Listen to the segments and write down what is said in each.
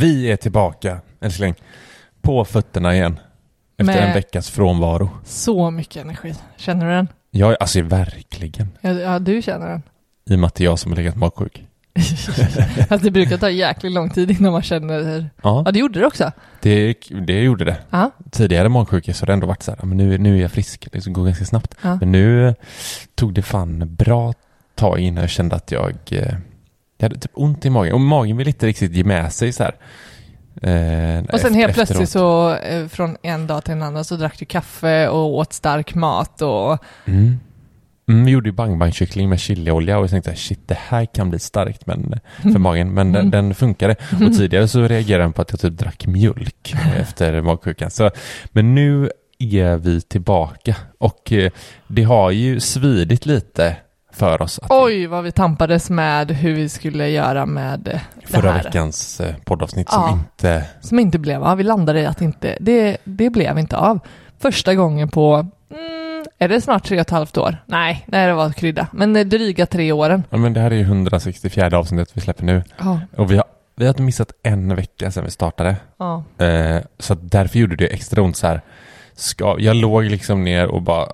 Vi är tillbaka, älskling. På fötterna igen. Efter Med- en veckas frånvaro. Så mycket energi. Känner du den? Ja, alltså verkligen. Ja, ja du känner den. I och med att det är jag som har legat magsjuk. alltså det brukar ta jäkligt lång tid innan man känner... Ja, Ja, det gjorde det också. det, det gjorde det. Ja. Tidigare magsjuka så har det ändå varit så här, men nu, nu är jag frisk. Det går ganska snabbt. Ja. Men nu tog det fan bra tag innan jag kände att jag, eh, jag hade typ ont i magen. Och magen vill inte riktigt ge med sig så här. Eh, Och sen helt plötsligt så eh, från en dag till en annan så drack du kaffe och åt stark mat och Mm. Mm, vi gjorde ju bang bang kyckling med chiliolja och jag tänkte shit det här kan bli starkt men, för magen men den, Mm. den funkade. Och tidigare så reagerade den på att jag typ drack mjölk efter magsjukan. Så, men nu är vi tillbaka och eh, det har ju svidit lite för oss. Oj, vad vi tampades med hur vi skulle göra med eh, det förra här. veckans eh, poddavsnitt Ja. som inte... Som inte blev av. Vi landade i att inte, det, det blev inte av. Första gången på, mm, är det snart tre och ett halvt år? Nej, nej det var krydda. Men dryga tre åren. Ja, men det här är ju 164 avsnittet vi släpper nu Ja. och vi har, vi har missat en vecka sedan vi startade. Ja. Eh, så därför gjorde det extra ont så här. Ska, jag låg liksom ner och bara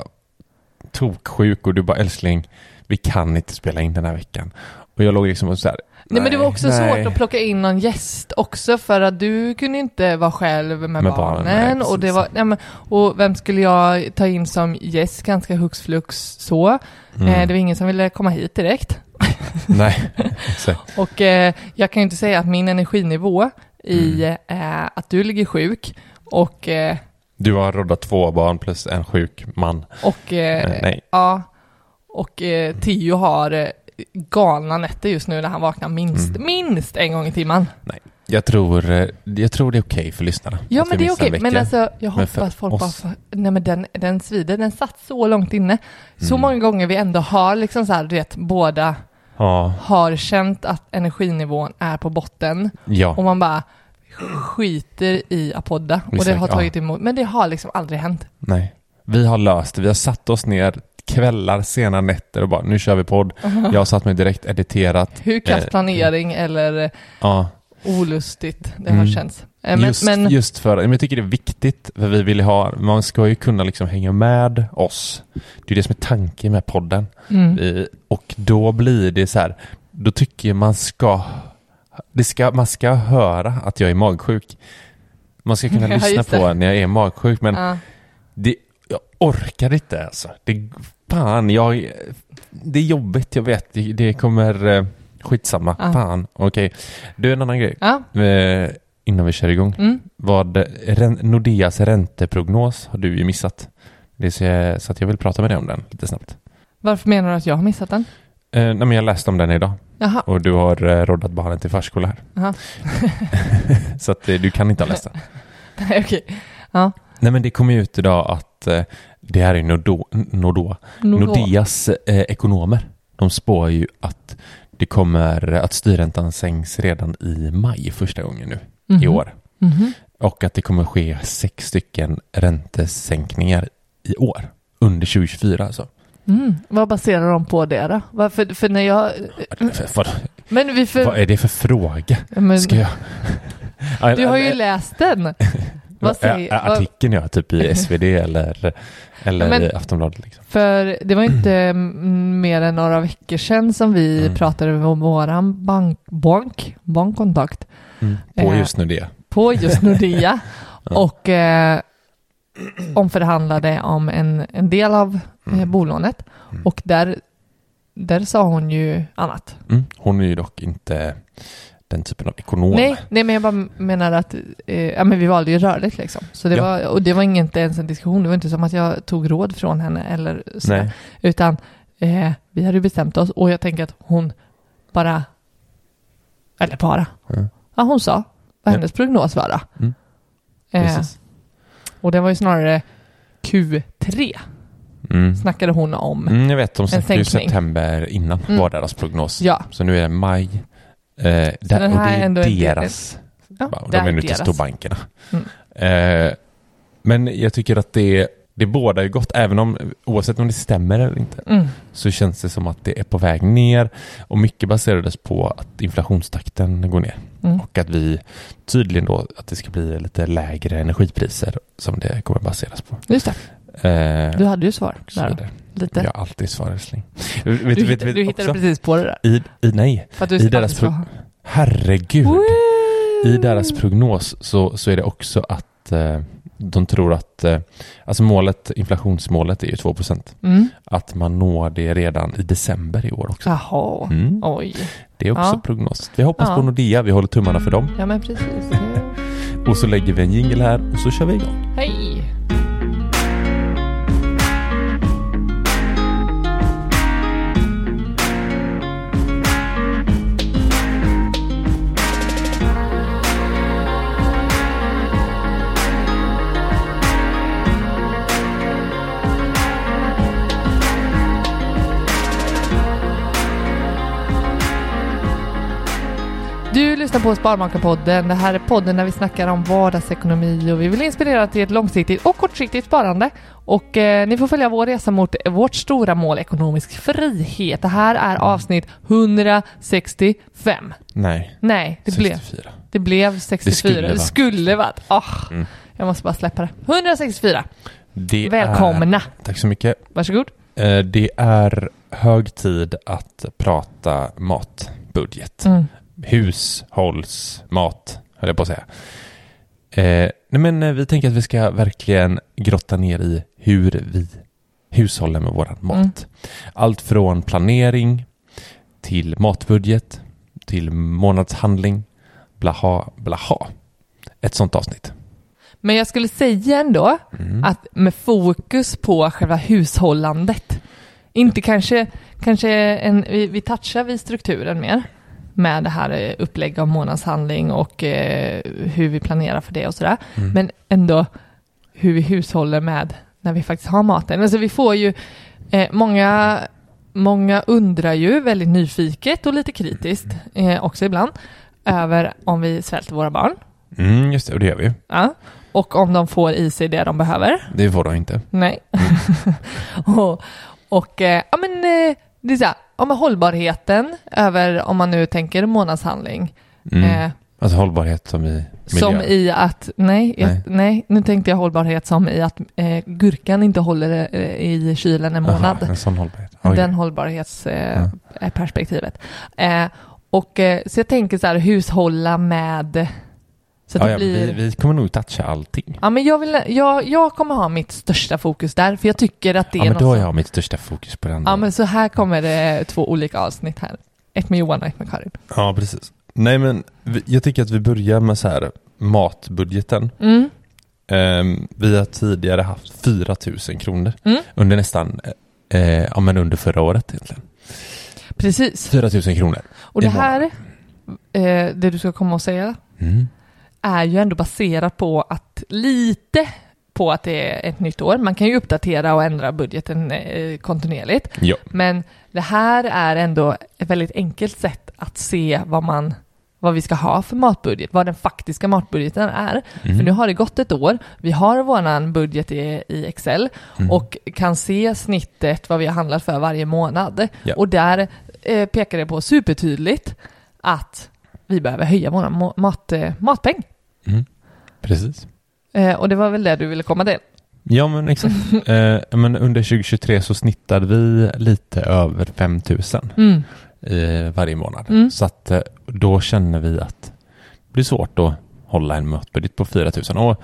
toksjuk och du bara älskling, vi kan inte spela in den här veckan. Och jag låg liksom och så här. Nej, men det var också nej. svårt att plocka in någon gäst också för att du kunde inte vara själv med, Med barnen, barnen. nej, och, det var, nej, men, och vem skulle jag ta in som gäst ganska hux flux så? Mm. Eh, det var ingen som ville komma hit direkt. Nej, exakt. Och eh, jag kan ju inte säga att min energinivå i Mm. eh, att du ligger sjuk och, eh, Du har roddat två barn plus en sjuk man. och eh, Eh, nej. ja, och eh, Tio har eh, galna nätter just nu när han vaknar minst, Mm. minst en gång i timmen. Jag tror, eh, jag tror det är okej för lyssnarna. Ja men det är okej, men vecka. alltså jag Men hoppas folk bara, oss- får- nej men den, den svider, den satt så långt inne. Så Mm. många gånger vi ändå har liksom så här, du vet, båda Ja, har känt att energinivån är på botten ja. och man bara skiter i att podda och det har tagit emot, men det har liksom aldrig hänt. Nej. Vi har löst det. Vi har satt oss ner kvällar, sena nätter och bara nu kör vi podd. Jag har satt mig direkt editerat. Hur kass Eh, planering eller eh, Ja, olustigt det Mm. har känts. Eh, Men, just, men just för, men jag tycker det är viktigt för vi vill ha, man ska ju kunna liksom hänga med oss. Det är det som är tanken med podden. mm, Eh, Och då blir det så här, då tycker jag man ska, det ska, man ska höra att jag är magsjuk. Man ska kunna lyssna på när jag är magsjuk men ja. det, jag orkar inte alltså. Det, fan, jag, det är jobbigt, jag vet. Det, kommer, eh, skitsamma. Ja. Fan, okej. Du, en annan grej. ja. Eh, innan vi kör igång. Mm. Vad, Nordeas ränteprognos har du ju missat. Det så, så att jag vill prata med dig om den lite snabbt. Varför menar du att jag har missat den? Eh, nej, men jag läste om den idag Jaha, och du har eh, roddat barnen till förskola här. Så att eh, du kan inte ha läst den. nej okej. Ja. Nej men det kom ju ut idag att eh, det här är Nordo, Nordo, Nordå. Nordeas eh, ekonomer. De spår ju att det kommer att styrräntan sänks redan i maj första gången nu i Mhm. år. Mhm. Och att det kommer ske sex stycken räntesänkningar i år. Under 2024 alltså. Mm. Vad baserar de på det då? Varför, för när jag... Vad, Men vi för... vad är det för fråga? men, Ska jag... du har ju läst den. Vad säger... Artikeln ja, typ i SvD eller, eller Men- i Aftonbladet liksom. För det var inte mm, mer än några veckor sedan som vi Mm. pratade med våran bank, bank, bankkontakt På Eh, just nu det. på just Nordea Ja. och eh, omförhandlade om en, en del av eh, Mm. bolånet Mm. och där, där sa hon ju annat. Mm. Hon är ju dock inte den typen av ekonom. Nej, nej, men jag bara menar att eh, ja, men vi valde ju rörligt liksom. Så det Ja. var, och det var inte ens en diskussion, det var inte som att jag tog råd från henne eller så. Utan eh, vi hade ju bestämt oss och jag tänker att hon bara, eller bara, Mm. ja hon sa vad hennes prognos var då. Mm. Eh, och det var ju snarare Q3 Mm. snackade hon om. Mm, jag vet, de snackade ju september innan Mm. var deras prognos. Ja, Så nu är det maj. Eh, där, och det är är deras. ja de är nu är till storbankerna. Mm. Eh, men jag tycker att det är det bådar ju gott, även om oavsett om det stämmer eller inte, Mm. så känns det som att det är på väg ner och mycket baserades på att inflationstakten går ner Mm. och att vi tydligen då att det ska bli lite lägre energipriser som det kommer baseras på. Just det, Eh, du hade ju svar där. Lite. Jag har alltid svar älskling. Du, vet, vet, du hittade också, precis på det där. i, i, nej, För att du i deras pro- herregud. Woo! I deras prognos så, så är det också att eh, de tror att, eh, alltså målet, inflationsmålet är ju 2 Mm. Att man når det redan i december i år också. Jaha, Mm. oj. Det är också Ja. prognos. Vi hoppas Ja. på Nordea, vi håller tummarna för dem. Ja men precis. Och så lägger vi en jingle här och så kör vi igång. Hej! Du lyssnar på Sparmakarpodden. Det här är podden där vi snackar om vardagsekonomi och vi vill inspirera till ett långsiktigt och kortsiktigt sparande. Och eh, ni får följa vår resa mot vårt stora mål ekonomisk frihet. Det här är avsnitt 165. Nej, Nej, det blev, 64. det blev 64. Det skulle Det skulle varit. Ah, Mm. Jag måste bara släppa det. 164. Det Välkomna. Är, tack så mycket. Varsågod. Eh, Det är hög tid att prata matbudget. Mm. Hushållsmat, höll jag på att säga. Eh, nej men eh, vi tänker att vi ska verkligen grotta ner i hur vi hushåller med våran mat. Mm. Allt från planering till matbudget till månadshandling, blaha, blaha. Ett sånt avsnitt. Men jag skulle säga ändå Mm. att med fokus på själva hushållandet. Inte kanske, kanske en, vi, vi touchar vid strukturen mer med det här eh, upplägg av månadshandling och eh, hur vi planerar för det och sådär. Mm. Men ändå hur vi hushåller med när vi faktiskt har maten. Alltså vi får ju, eh, många, många undrar ju väldigt nyfiket och lite kritiskt eh, också ibland över om vi svälter våra barn. Mm, just det, och det gör vi. Ja. Och om de får i sig det de behöver. Det får de inte. Nej. och och eh, ja, men, det är så här, ja, men hållbarheten över, om man nu tänker månadshandling, Mm. eh, Alltså hållbarhet som i miljö. som i att, nej, Nej. nej. nej, nu tänkte jag hållbarhet som i att eh, gurkan inte håller eh, i kylen en månad. Aha, en sån hållbarhet. Oj. Den hållbarhetsperspektivet. Ja. Eh, perspektivet. eh, och eh, så jag tänker så här, hushålla med, så ja, det blir... vi, vi kommer nog toucha allting. Ja, men jag, vill, jag, jag kommer ha mitt största fokus där, för jag tycker att det Ja, är men något då har jag mitt största fokus på den. Ja, men så här kommer det två olika avsnitt här. Ett med Johan och ett med Karin. ja, precis. Nej, men jag tycker att vi börjar med så här matbudgeten. Mm. Ehm, vi har tidigare haft 4 000 kronor Mm. under nästan, eh, ja men under förra året egentligen. Precis. 4 000 kronor. Och det här, eh, det du ska komma och säga, Mm. Är ju ändå baserat på att lite på att det är ett nytt år. Man kan ju uppdatera och ändra budgeten eh, kontinuerligt. Ja. Men det här är ändå ett väldigt enkelt sätt att se vad man vad vi ska ha för matbudget, vad den faktiska matbudgeten är. Mm. För nu har det gått ett år, vi har våran budget i, i Excel Mm. och kan se snittet vad vi har handlat för varje månad. Ja. Och där eh, pekar det på supertydligt att vi behöver höja vår mat, eh, matpeng. Mm. Precis. Eh, och det var väl det du ville komma till? Ja, men exakt. eh, men under 2023 så snittade vi lite över 5 000 Mm. i varje månad. Mm. Så att eh, då känner vi att det blir svårt att hålla en matbudget på 4 000. Och,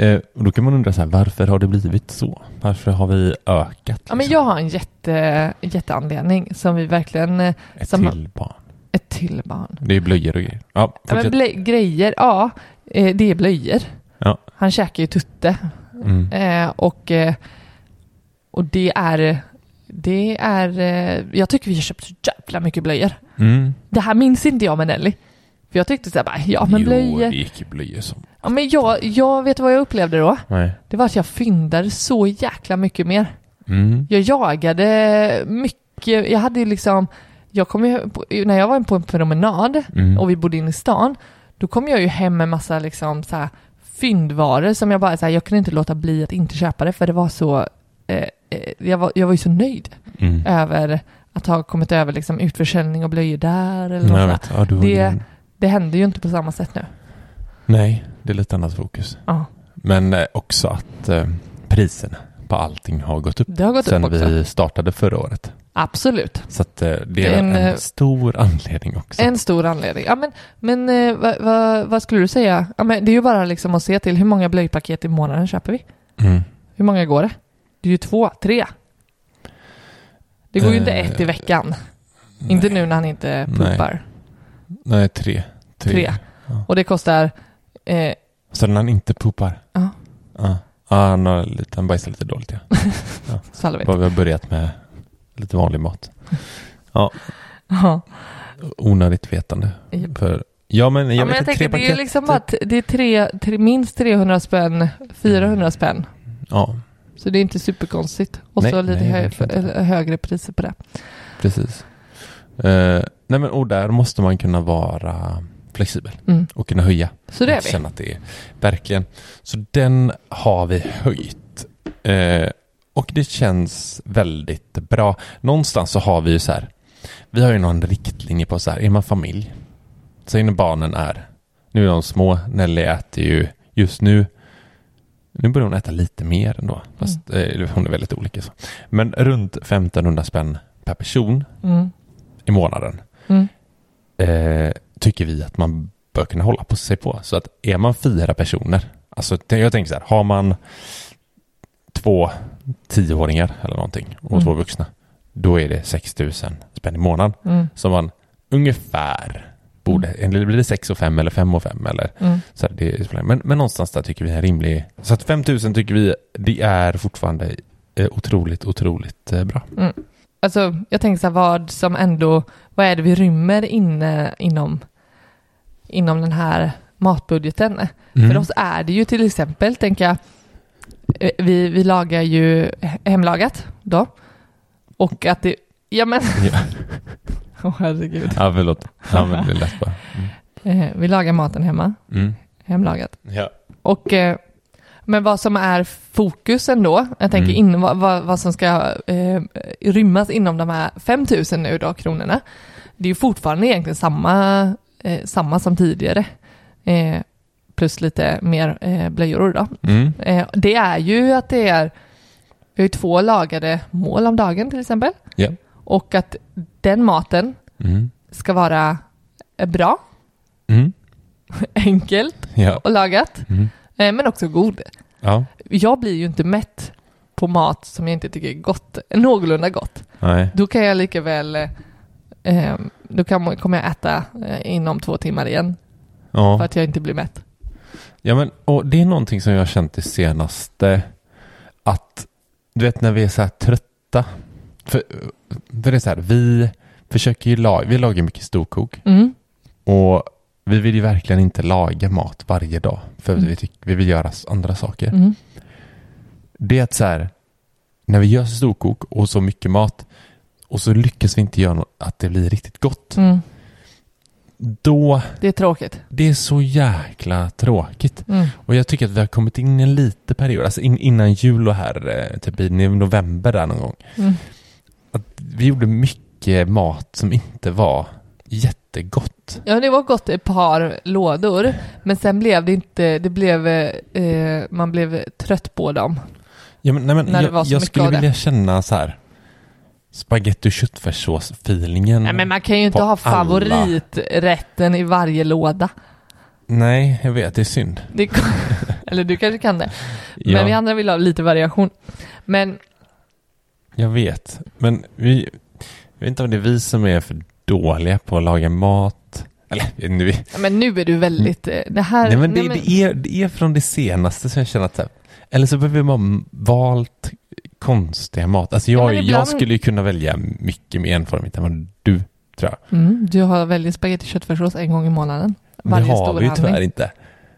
eh, och då kan man undra så här, varför har det blivit så? Varför har vi ökat? Ja, men liksom? jag har en jätte, jätteanledning som vi verkligen, eh, Ett som- till barn. ett till barn. Det är blöjor och grejer. Ja, Ja, men fortsätt. blö, grejer, ja, eh, det är blöjor. Ja. Han käkar ju tutte. Mm. Eh, och, eh, och det är, det är, eh, jag tycker vi har köpt så jävla mycket blöjor. Mm. Det här minns inte jag med Nelly. För jag tyckte såhär ja men Jo, blöjor. det gick ju blöjor som... Ja men jag, jag vet vad jag upplevde då? Nej. Det var att jag fyndade så jäkla mycket mer. Mm. Jag jagade mycket, jag hade ju liksom, jag kom ju, när jag var på en promenad Mm. och vi bodde inne i stan, då kom jag ju hem med massa liksom så här fyndvaror som jag bara så här, jag kunde inte låta bli att inte köpa det för det var så, eh, eh, jag, var, jag var ju så nöjd Mm. över att ha kommit över liksom utförsäljning och blöjor där eller Jag något. Ja, Det- Det händer ju inte på samma sätt nu. Nej, det är lite annat fokus. Ja, Men eh, också att eh, priserna på allting har gått upp det har gått sen upp också. vi startade förra året. Absolut. Så att eh, det är En, en, eh, stor anledning också. En stor anledning. Ja, men men eh, vad, vad, vad skulle du säga? Ja, men det är ju bara liksom att se till hur många blöjpaket i månaden köper vi? Mm. Hur många går det? Det är ju två, tre. Det går ju inte ett i veckan. Inte nu när han inte Nej. pumpar. Nej, tre. Tre. Ja. Och det kostar... Eh, Så när han inte poopar? Ja. Ja, ja han, har lite, han bajsar lite dåligt ja. Salvit. Bara vi har börjat med lite vanlig mat. Ja, Ja. onödigt vetande. För, ja men jag ja, men jag tänker det är liksom bara att det är tre, tre, minst 300 spänn, 400 Mm. spänn. Ja, Så det är inte superkonstigt. Och Nej, så lite nej, hö, inte. högre priser på det. precis. Eh, nej men och där måste man kunna vara flexibel Mm. och kunna höja. Så det är vi. Känna att det är, verkligen. Så den har vi höjt. Eh, och det känns väldigt bra. Någonstans så har vi ju så här, vi har ju någon riktlinje på så här, är man familj, så innan barnen är, nu är de små, Nelly äter ju just nu, nu börjar hon äta lite mer ändå, fast eh, hon är väldigt olika så. Men runt 1500 spänn per person Mm. i månaden Mm. eh, tycker vi att man bör kunna hålla på sig på. Så att är man fyra personer, alltså jag tänker så här, har man två tioåringar eller någonting och Mm. två vuxna, då är det 6 000 spänn i månaden Mm. som man ungefär borde, eller blir det 6 och 5 eller 5 och 5 eller Mm. så här, det spelar men, men någonstans där tycker vi är rimlig, så att 5 000 tycker vi, det är fortfarande eh, otroligt, otroligt eh, bra. Alltså, jag tänker så här, vad som ändå, vad är det vi rymmer inne inom, inom den här matbudgeten? Mm. För oss är det ju till exempel, tänker jag, vi, vi lagar ju hemlagat då. Och att det, ja men, Ja, åh herregud. ja förlåt. Ja, men det är lätt bara. Mm. Eh, vi lagar maten hemma, Mm. hemlagat. Ja. Och, eh, men vad som är fokusen då, jag tänker Mm. in, vad, vad, som ska eh, rymmas inom de här 5000 nu då, kronorna, det är ju fortfarande egentligen samma, eh, samma som tidigare. Eh, plus lite mer eh, blöjor då. Mm. Eh, det är ju att det är, vi har ju två lagade mål om dagen till exempel. Ja. Och att den maten Mm. ska vara eh, bra, Mm. enkelt Ja. och lagat, Mm. eh, men också god. Ja. Jag blir ju inte mätt på mat som jag inte tycker är gott, någorlunda gott. Nej. Då kan jag lika väl, eh, då kan, kommer jag äta eh, inom två timmar igen för Ja. att jag inte blir mätt. Ja, men och det är någonting som jag har känt det senaste. Att du vet när vi är så här trötta. För, för det är så här, vi försöker ju laga, vi lagar mycket storkok. Mm. Och vi vill ju verkligen inte laga mat varje dag. För Mm. vi, tyck, vi vill göra andra saker. Mm. Det är att så här, när vi gör storkok och så mycket mat och så lyckas vi inte göra något, att det blir riktigt gott. Då, Det är tråkigt. det är så jäkla tråkigt. Mm. Och jag tycker att vi har kommit in i en liten period, alltså in, innan jul och här, eh, typ i november där någon gång. Mm. Att vi gjorde mycket mat som inte var jättegott. Ja, det var gott ett par lådor, men sen blev det inte, det blev, eh, man blev trött på dem. Ja, men, nej, men När det var jag, så jag mycket skulle vilja känna så här spagetti och köttfärssås-feelingen. Nej, men man kan ju inte ha alla. favoriträtten i varje låda. Nej, jag vet, det är synd. Det, eller du kanske kan det. Ja, Men vi andra vill ha lite variation. Men jag vet. Men vi, jag vet inte om det är vi som är för dåliga på att laga mat. Eller, nu, Ja, Men nu är du väldigt... eh, Det här... nej, men det, nej, men- Det, är, det är från det senaste som jag känner att eller så behöver man valt konstiga mat. Alltså jag, Ja, men jag ibland- skulle ju kunna välja mycket mer enformigt än vad du tror jag. Mm, du har väldigt spagetti köttfärssås en gång i månaden. Varje det har vi ju tyvärr inte.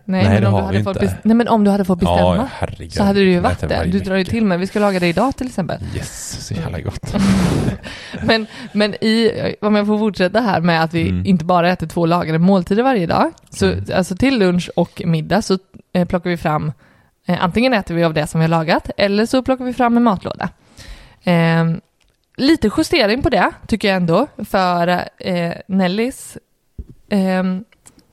Nej, Nej, men om du hade fått inte. Nej, men om du hade fått bestämma Ja, så hade det ju varit det. Du drar ju till med, vi ska laga det idag till exempel. Yes, så jävla gott. Men, men i, om jag får fortsätta här med att vi Mm. inte bara äter två lagade måltider varje dag, så Mm. alltså till lunch och middag så eh, plockar vi fram, Eh, antingen äter vi av det som vi har lagat eller så plockar vi fram en matlåda. Eh, lite justering på det tycker jag ändå för eh, Nellis eh,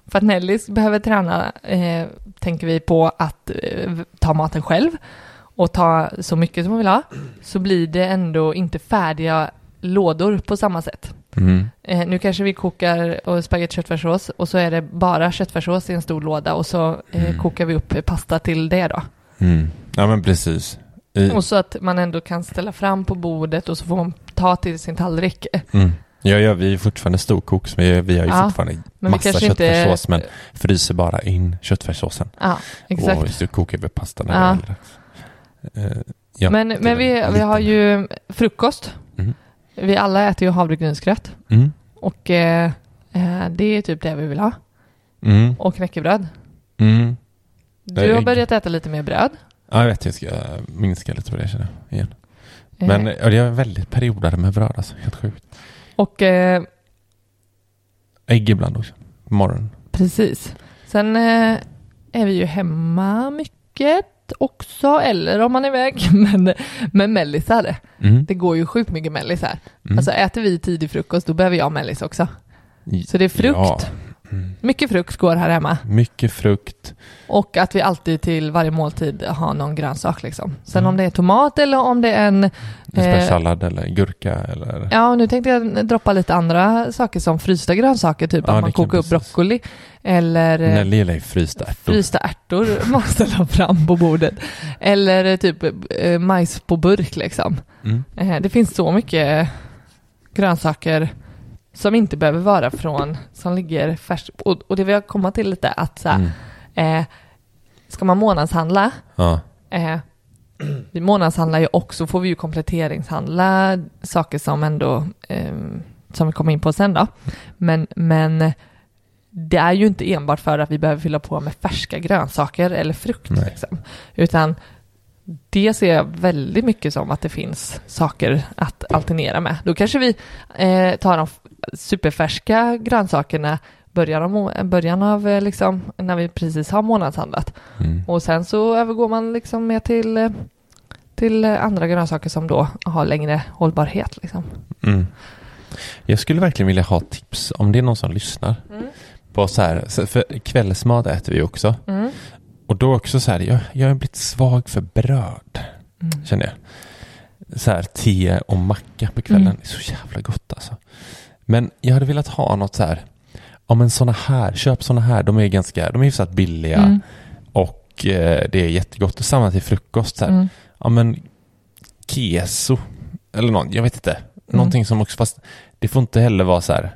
för att Nellis behöver träna eh, tänker vi på att eh, ta maten själv och ta så mycket som hon vill ha så blir det ändå inte färdiga lådor på samma sätt. Mm. Eh, nu kanske vi kokar och spagetti köttfärssås och så är det bara köttfärssås i en stor låda och så eh, Mm. kokar vi upp pasta till det då. Mm. Ja men precis. I, Och så att man ändå kan ställa fram på bordet och så får man ta till sin tallrik. mm. Ja, ja, vi är fortfarande storkoks, men vi, har ju Ja, fortfarande massa kanske inte... köttfärssås, men fryser bara in köttfärssåsen. Ja, exakt. Och så kokar vi pasta när Ja. det är äldre. Eh, ja, men men vi, vi har ju frukost. Vi alla äter ju havregrynsgröt. Mm. Och eh, eh, det är typ det vi vill ha. Mm. Och knäckebröd. Mm. Du har börjat äta lite mer bröd. Ja, jag vet, jag ska minska lite på det känner jag igen. Eh, Men ja, det är väldigt periodare med bröd alltså, helt sjukt. Och eh, Ägg ibland också, på morgonen. precis. Sen eh, är vi ju hemma mycket också, eller om man är iväg, men med mellisar. Mm. Det går ju sjukt mycket mellis här. Mm. Alltså äter vi tidig frukost, då behöver jag mellis också. Så det är frukt. Ja. Mm. Mycket frukt går här hemma. Mycket frukt. Och att vi alltid till varje måltid har någon grönsak liksom. Sen Mm. om det är tomat eller om det är en... Eh, spärsallad eller gurka eller... Ja, nu tänkte jag droppa lite andra saker som frysta grönsaker, typ Ja, att man kokar upp broccoli. Eller eh, Nelly ju frysta ärtor. frysta ärtor man ställer fram på bordet. Eller eh, typ eh, majs på burk liksom. Mm. Eh, det finns så mycket grönsaker som inte behöver vara från, som ligger färskt. Och, och det vill jag komma till lite att så här, Mm. eh, ska man månadshandla Ja. Eh, vi månadshandlar ju också, får vi ju kompletteringshandla saker som ändå, eh, som vi kommer in på sen då. Men, men det är ju inte enbart för att vi behöver fylla på med färska grönsaker eller frukt. Liksom. Utan det ser jag väldigt mycket som att det finns saker att alternera med. Då kanske vi eh, tar de superfärska grönsakerna början av, början av eh, liksom, när vi precis har månadshandlat. Mm. Och sen så övergår man liksom mer till, eh, till eh, andra grönsaker som då har längre hållbarhet. Liksom. Mm. Jag skulle verkligen vilja ha tips om det är någon som lyssnar. På så här, för kvällsmat äter vi också. Mm. Och då också så här, jag, jag har blivit svag för bröd, Mm. känner jag. Så här, te och macka på kvällen, Mm. det är så jävla gott alltså. Men jag hade velat ha något så här, ja men såna här, köp såna här, de är ganska, de är hyfsat billiga Mm. och eh, det är jättegott. Och samma till frukost så här, Mm. ja men keso eller någon, jag vet inte. Mm. Någonting som också, fast det får inte heller vara så här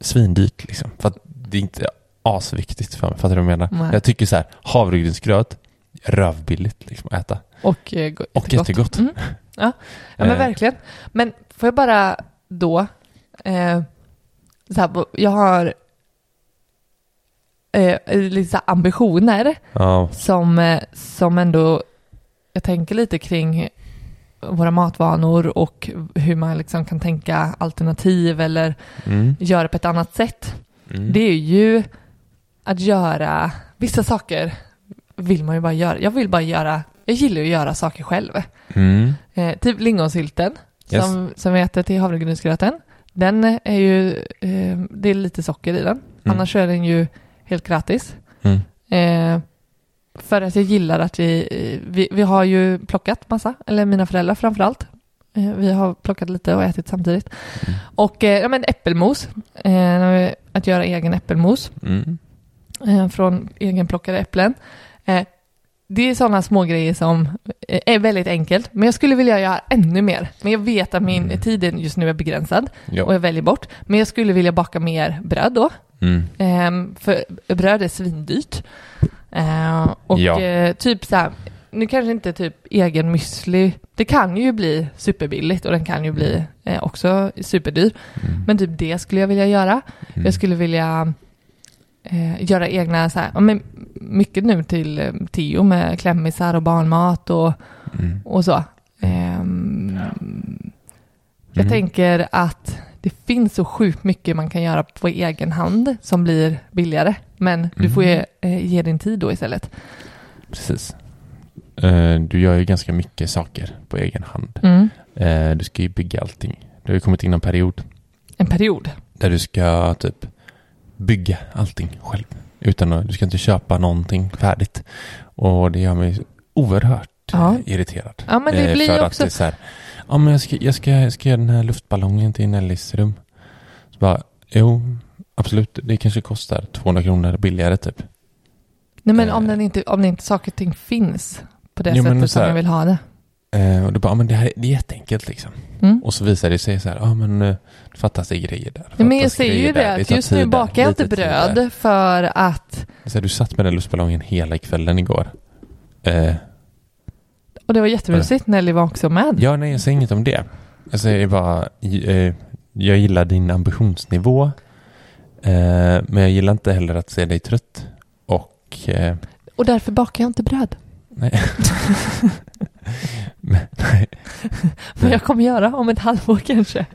svindyrt liksom. För att det är inte asviktigt för mig, fattar du vad jag menar? Nej. Jag tycker så här, havregrynsgröt, rövbilligt liksom att äta. Och, eh, go- Och jättegott. Mm. Ja. ja, men Eh. verkligen. Men får jag bara då, eh, så här, jag har eh, lite så ambitioner Ja, som, eh, som ändå, jag tänker lite kring våra matvanor och hur man liksom kan tänka alternativ eller mm. göra på ett annat sätt. Mm. Det är ju att göra, vissa saker vill man ju bara göra. Jag vill bara göra, jag gillar ju att göra saker själv. Mm. Eh, typ lingonsylten Yes. som, som vi äter till havregrynsgröten. Den är ju, eh, det är lite socker i den. Annars är den ju helt gratis. Mm. Eh, för att jag gillar att vi, eh, vi, vi har ju plockat massa, eller mina föräldrar framförallt. Eh, vi har plockat lite och ätit samtidigt. Mm. Och eh, ja, men äppelmos, eh, att göra egen äppelmos Mm. från egenplockade äpplen. Det är sådana små grejer som eh, är väldigt enkelt, men jag skulle vilja göra ännu mer. Men jag vet att min Mm. tid just nu är begränsad Ja. och jag väljer bort. Men jag skulle vilja baka mer bröd då, Mm. Ehm, för bröd är svindyrt. Ehm, och Ja. eh, typ så här, nu kanske inte typ egen müsli, det kan ju bli superbilligt och den kan ju bli eh, också superdyr. Mm. Men typ det skulle jag vilja göra. Mm. Jag skulle vilja eh, göra egna, så här, men mycket nu till eh, Tio med klämmisar och barnmat och, Mm. och så. Ehm, jag Mm. tänker att det finns så sjukt mycket man kan göra på egen hand som blir billigare. Men du Mm. får ju eh, ge din tid då istället. Precis. Eh, Du gör ju ganska mycket saker på egen hand. Mm. Eh, Du ska ju bygga allting. Du har ju kommit in en period En period. där du ska typ bygga allting själv. Utan att, du ska inte köpa någonting färdigt. Och det gör mig oerhört Ja. eh, irriterad. Ja, men det Eh, blir för ju att också... det är så här, ja men jag ska, jag, ska, jag ska göra den här luftballongen till Nellys rum. Så bara, jo, absolut, det kanske kostar 200 kronor billigare typ. Nej, men eh, om, den inte, om det inte saker och ting finns på det Jo, sättet så som här- jag vill ha det. Eh, och då bara, men det här är, det är jätteenkelt liksom. Mm. Och så visar det sig så här, ja men eh, det fattas det grejer där. Ja, men jag säger ju det, att just nu bakar jag inte där. bröd för att... Så här, du satt med den luftballongen hela kvällen igår. Eh, Och det var jättemysigt, Nelly var också med. ja, nej, jag säger inget om det. Jag säger bara, eh, jag gillar din ambitionsnivå. Eh, men jag gillar inte heller att se dig trött. Och, eh, Och därför bakar jag inte bröd. Nej. men, nej. Men jag kommer göra om ett halvår kanske.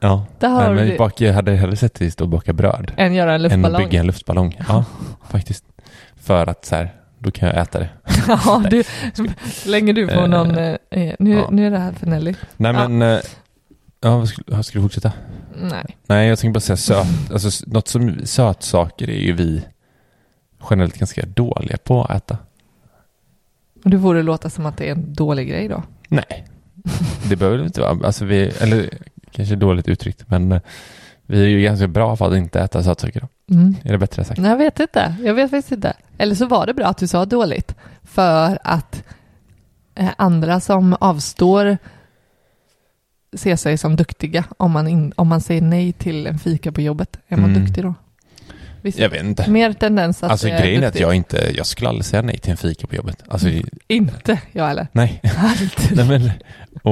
Ja, Där har nej, du men det. bak, jag hade hellre sett dig stå och baka bröd. Än göra en Än att luftballong. bygga en luftballong. Ja, faktiskt. För att så här, då kan jag äta det. ja, du, lägger du på Eh, någon... Eh, eh, nu, ja. nu är det här för Nelly. Nej Ja. men, eh, ja, vad skulle, skulle du fortsätta? Nej. Nej, jag tänkte bara säga söt. Alltså något som sötsaker är ju vi generellt ganska dåliga på att äta. Och det låta som att det är en dålig grej då. Nej, det behöver det inte vara. Alltså vi, eller kanske dåligt uttryckt, men eh, vi är ju ganska bra på att inte äta sötsaker. Då. Mm. Är det bättre sagt? Nej, jag vet inte. Jag vet faktiskt inte. Eller så var det bra att du sa dåligt. För att eh, andra som avstår ser sig som duktiga om man, in, om man säger nej till en fika på jobbet. Är man Mm. duktig då? Visst? Jag vet inte. Mer tendens att Alltså jag grejen är att jag inte, jag skulle aldrig säga nej till en fika på jobbet. Alltså, Inte jag heller. nej. Alltid. nej men,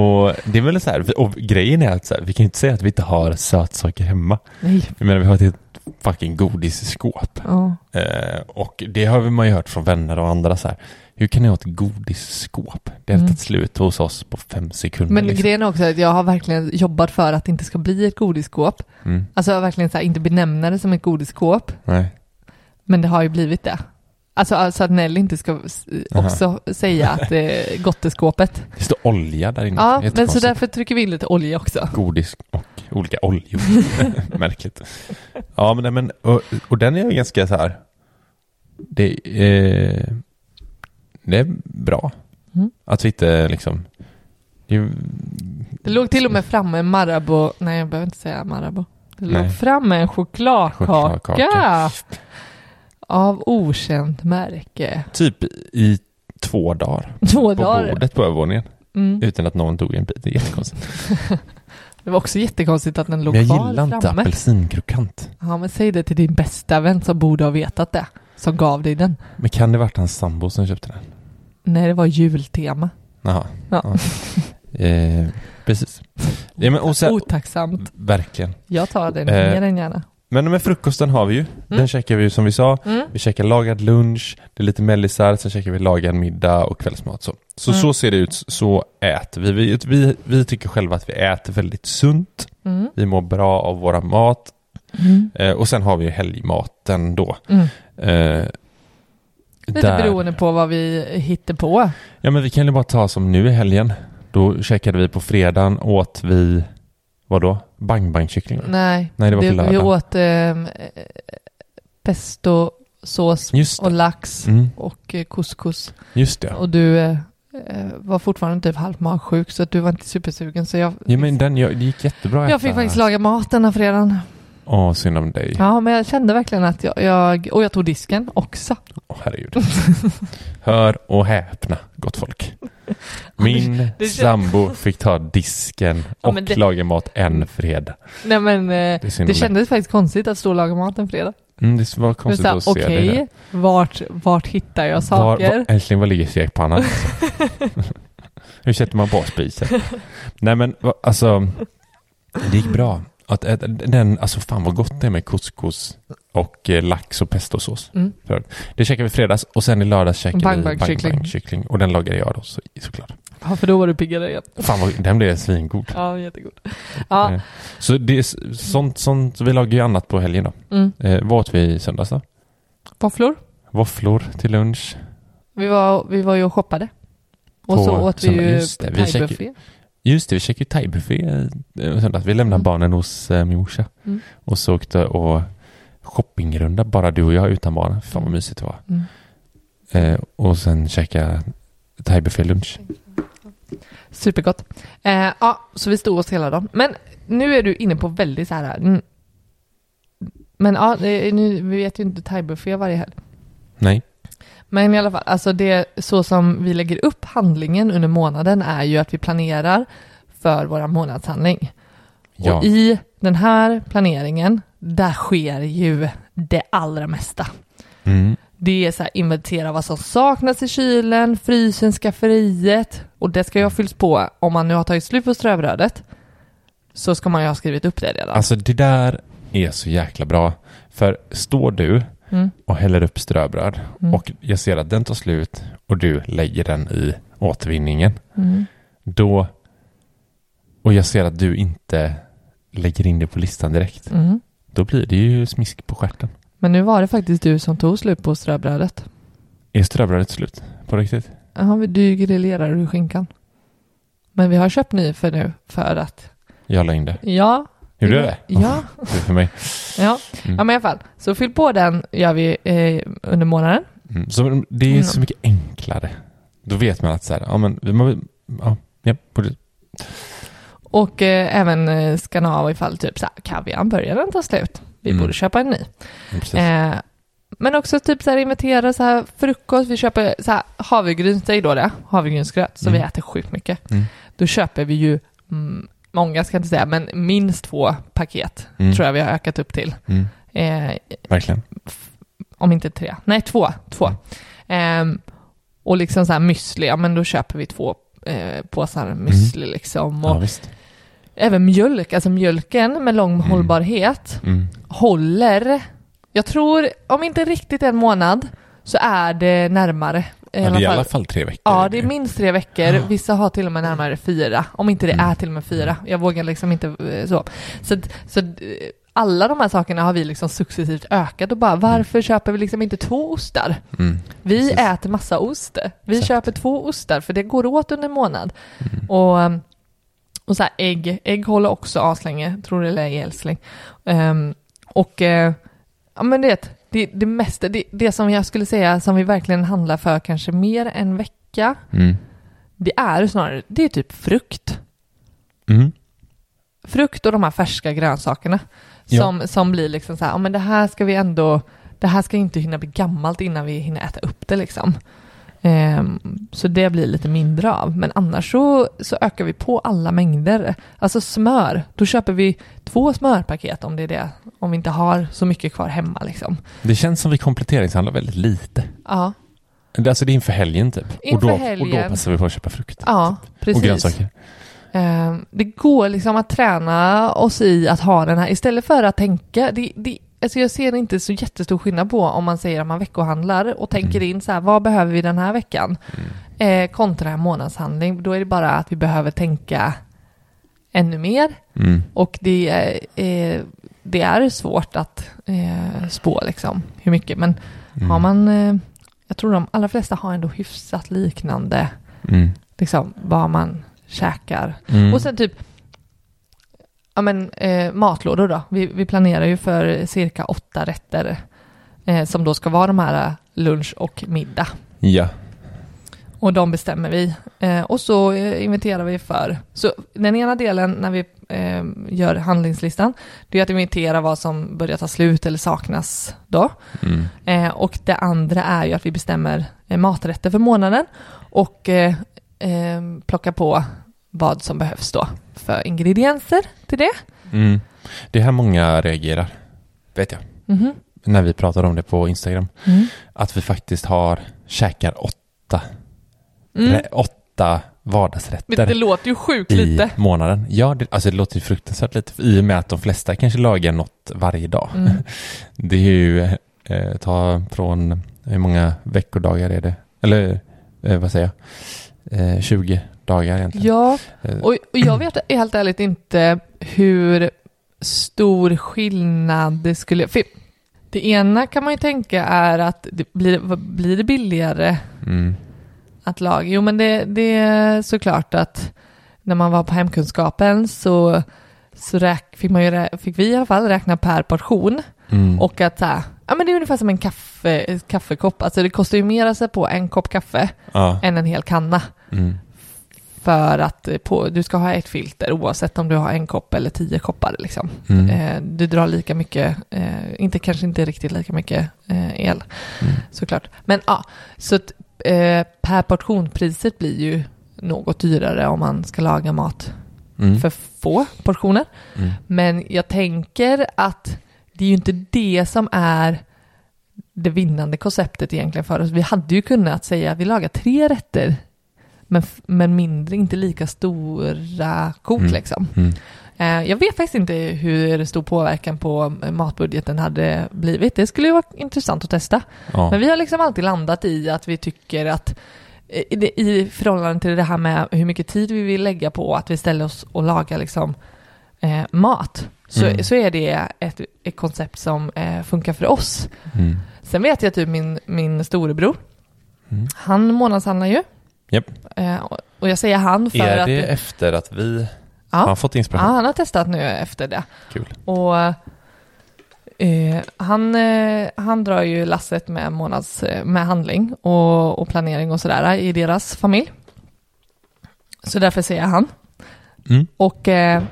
och det är väl så här, och grejen är att här, vi kan inte säga att vi inte har sötsaker hemma. Nej. Jag menar vi har ett fucking godisskåp. Ja. Eh, och det har man ju hört från vänner och andra så här. Hur kan ni ha ett godisskåp? Det har Mm. tagit slut hos oss på fem sekunder. Men liksom. grejen är också att jag har verkligen jobbat för att det inte ska bli ett godisskåp. mm. Alltså jag har verkligen så här, inte benämna det som ett godisskåp. Nej. Men det har ju blivit det. Alltså, alltså att Nelly inte ska s- Aha. också säga att det är gotteskåpet. Det står olja där inne. Ja, men så därför trycker vi in lite olja också. Godis och olika oljor. Märkligt. Ja, men, men och, och den är ju ganska så här. Det, eh, det är bra. Mm. Att vi inte liksom. Ju- Det låg till och med framme en Marabou, nej jag behöver inte säga Marabou. Det Nej. låg framme en chokladkaka, Chokladkaka. av okänt märke. typ i två dagar. Två På dagar. bordet på övervåningen. Mm. Utan att någon tog en bit. Det är jättekonstigt. Det var också jättekonstigt att den låg Men jag kvar gillar inte framme. apelsinkrokant. Ja, men säg det till din bästa vän som borde ha vetat det. Som gav dig den. Men kan det varit hans sambo som köpte den? Nej, det var jultema. Jaha. Ja. Ja. Eh, precis. Ja, men, och sen, Otacksamt. verkligen. Jag tar den Eh. mer än gärna. Men med frukosten har vi ju. Den käkar vi ju som vi sa. Mm. Vi käkar lagad lunch, det är lite mellisar, sen käkar vi lagad middag och kvällsmat. Så, så, Mm. så ser det ut, så äter vi. Vi, vi. vi tycker själva att vi äter väldigt sunt. Mm. Vi mår bra av våra mat. Mm. Eh, och sen har vi helgmaten då. Mm. Eh, Lite där- beroende på vad vi hittar på. Ja men vi kan ju bara ta som nu i helgen. Då käkade vi på fredagen, åt vi, vad då? Bang bang kyckling? Nej, Nej, det var på vi åt eh, pestosås Just och det. lax Mm, och eh, couscous. just det. Och du eh, eh, var fortfarande typ halvt magsjuk så att du var inte supersugen. Så jag, Ja men den, jag, det gick jättebra jag fick faktiskt laga mat denna fredagen. Åh, synd om dig. Ja, men jag kände verkligen att jag, jag och jag tog disken också. Åh, herregud. Hör och häpna, gott folk. Min det kän- sambo fick ta disken Ja, och men det- laga mat en fredag. Nej men eh, Det, är synd det dig. kändes faktiskt konstigt att stå och laga mat en fredag. Mm, det var Men konstigt så här, att se Okej, dig där. vart, vart hittar jag Var, saker? var, älskling, var ligger stekpannan? Hur sätter man på spisen? Nej men va- alltså, det gick bra. Att äta den, alltså fan vad gott det är med couscous och eh, lax och pestosås. Mm. Det käkade vi fredags och sen i lördags käkade Bang vi bang bang kyckling. bang kyckling och den lagade jag då så, såklart. Ja, för då var du piggare igen. Fan vad, den blev svingod. Ja, jättegod. Ja, Eh, Så det är sånt, sånt, vi lagar ju annat på helgen då. mm. Eh, vad åt vi i söndags då? Våfflor. Våfflor till lunch. Vi var, vi var ju och shoppade. Och På så åt vi ju det, vi. Just det, vi käkade ju thaibuffé eh, söndags. Vi lämnade Mm. barnen hos eh, min morsa. Mm. Och så åkte och shoppingrunda, bara du och jag utan barnen. Fan vad mysigt det var. Mm. Eh, och sen käka thaibuffé lunch. Supergott. Eh, ja, så vi stod oss hela dagen. Men nu är du inne på väldigt så här... Mm. Men ja, nu, vi vet ju inte thaibuffé varje helg. Nej. Men i alla fall, alltså det så som vi lägger upp handlingen under månaden är ju att vi planerar för våra månadshandling. Ja. Och i den här planeringen, där sker ju det allra mesta. Mm. Det är så här, inventera vad som saknas i kylen, frysen, skafferiet och det ska ju ha fyllts på om man nu har tagit slut på ströbrödet. Så ska man ju ha skrivit upp det redan. Alltså det där är så jäkla bra. För står du Mm, och häller upp ströbröd mm, och jag ser att den tar slut och du lägger den i återvinningen. mm. Då, och jag ser att du inte lägger in det på listan direkt. Mm. Då blir det ju smisk på stjärten. Men nu var det faktiskt du som tog slut på ströbrödet. Är ströbrödet slut? På riktigt? Ja, du grillerar ju skinkan. Men vi har köpt ny för nu för att, Jag la in det. ja. Gjorde du det? Ja, Det är för mig. ja. Mm. ja men i alla fall. Så fyll på den gör vi eh, under månaden. Mm. Så det är Mm. så mycket enklare. Då vet man att så här, ja men vi ja, ja, borde, Och eh, även eh, skanna av ifall typ så här, kaviarn börjar den ta slut. Vi Mm. borde köpa en ny. Eh, men också typ så här inventera så här frukost. Vi köper så här havregryn, säg då det, havregrynsgröt, så Mm. vi äter sjukt mycket. Mm. Då köper vi ju, mm, många ska jag inte säga, men minst två paket Mm. tror jag vi har ökat upp till. Mm. Eh, Verkligen. om inte tre, nej två, två. Ehm, och liksom så här müsli, ja men då köper vi två eh, påsar müsli liksom. Och Mm. Ja, även mjölk, alltså mjölken med lång Mm. hållbarhet Mm. håller, jag tror, om inte riktigt en månad, så är det närmare. I Ja, alla det är i alla fall tre veckor. Ja, det är minst tre veckor. Vissa har till och med närmare fyra. Om inte det Mm. är till och med fyra. Jag vågar liksom inte eh, så. Så, så eh, alla de här sakerna har vi liksom successivt ökat och bara varför köper vi liksom inte två ostar? Mm. Vi Precis. äter massa ost. Vi Exakt. köper två ostar för det går åt under en månad. Mm. Och, och så här, ägg, ägg håller också aslänge, tror det eller ej älskling. Um, och eh, ja men det, det, det mesta, det, det som jag skulle säga som vi verkligen handlar för kanske mer en vecka, Mm. det är snarare, det är typ frukt. Mm. Frukt och de här färska grönsakerna. Ja. Som, som blir liksom så här, ja men det här ska vi ändå, det här ska inte hinna bli gammalt innan vi hinner äta upp det liksom. Ehm, så det blir lite mindre av. Men annars så, så ökar vi på alla mängder. Alltså smör, då köper vi två smörpaket om det är det. Om vi inte har så mycket kvar hemma liksom. Det känns som vi kompletteringshandlar väldigt lite. Ja, Det- Alltså det är inför helgen typ. Inför och, då, och helgen. då passar vi på att köpa frukt. ja precis. och grönsaker. Ehm, det går liksom att träna oss i att ha den här, istället för att tänka, det, det, alltså jag ser inte så jättestor skillnad på om man säger att man veckohandlar och tänker Mm. in så här, vad behöver vi den här veckan? Mm. Eh, kontra en månadshandling, då är det bara att vi behöver tänka ännu mer Mm. och det är, eh, det är svårt att eh, spå liksom hur mycket, men Mm. har man, eh, jag tror de allra flesta har ändå hyfsat liknande, Mm. liksom vad man käkar Mm. och sen typ Ja men eh, matlådor då. Vi, vi planerar ju för cirka åtta rätter eh, som då ska vara de här eh, lunch och middag. Ja. Och de bestämmer vi. Eh, och så eh, inventerar vi för. Så den ena delen när vi eh, gör handlingslistan, det är att inventera vad som börjar ta slut eller saknas då. Mm. Och det andra är ju att vi bestämmer maträtter för månaden och eh, plockar på vad som behövs då för ingredienser till det. Mm. Det är här många reagerar. Vet jag. Mhm. När vi pratar om det på Instagram. Mm. Att vi faktiskt har, käkar åtta, Mm. rä- åtta Men vardagsrätter det låter ju sjukt i lite. månaden. Ja, det, alltså det låter ju fruktansvärt lite. I och med att de flesta kanske lagar något varje dag. Mm. Det är ju, eh, ta från, hur många veckodagar är det? Eller eh, vad säger jag? Eh, 20 dagar egentligen. Ja, Eh, och, och jag vet helt ärligt inte hur stor skillnad det skulle... Det ena kan man ju tänka är att det blir, blir det billigare Mm. att laga? Jo, men det, det är såklart att när man var på hemkunskapen så, så räk, fick, man ju, fick vi i alla fall räkna per portion. Mm. Och att så här, ja men det är ungefär som en kaffe, kaffekopp. Alltså det kostar ju mer att sätta på en kopp kaffe ja. än en hel kanna. Mm. För att på, du ska ha ett filter oavsett om du har en kopp eller tio koppar. Liksom. Mm. Eh, du drar lika mycket, eh, inte, kanske inte riktigt lika mycket eh, el Mm. såklart. Men ja, så att, eh, per portionpriset blir ju något dyrare om man ska laga mat Mm. för få portioner. Mm. Men jag tänker att det är ju inte det som är det vinnande konceptet egentligen för oss. Vi hade ju kunnat säga att vi lagar tre rätter men, men mindre, inte lika stora kok Mm. liksom. Mm. Eh, jag vet faktiskt inte hur stor påverkan på eh, matbudgeten hade blivit. Det skulle ju vara intressant att testa. Ja. Men vi har liksom alltid landat i att vi tycker att eh, i, förhållande till det här med hur mycket tid vi vill lägga på att vi ställer oss och lagar liksom, eh, mat, så, Mm. så är det ett, ett koncept som eh, funkar för oss. Mm. Sen vet jag typ min, min storebror, Mm. han månadshandlar ju. Japp. Eh, och- jag säger han för Är att... det efter att vi ja, har fått ja, inspiration? han har testat nu efter det. Kul. Och eh, han, eh, han drar ju lasset med månads, eh, med handling och, och planering och sådär i deras familj. Så därför säger jag han. Mm. Och eh,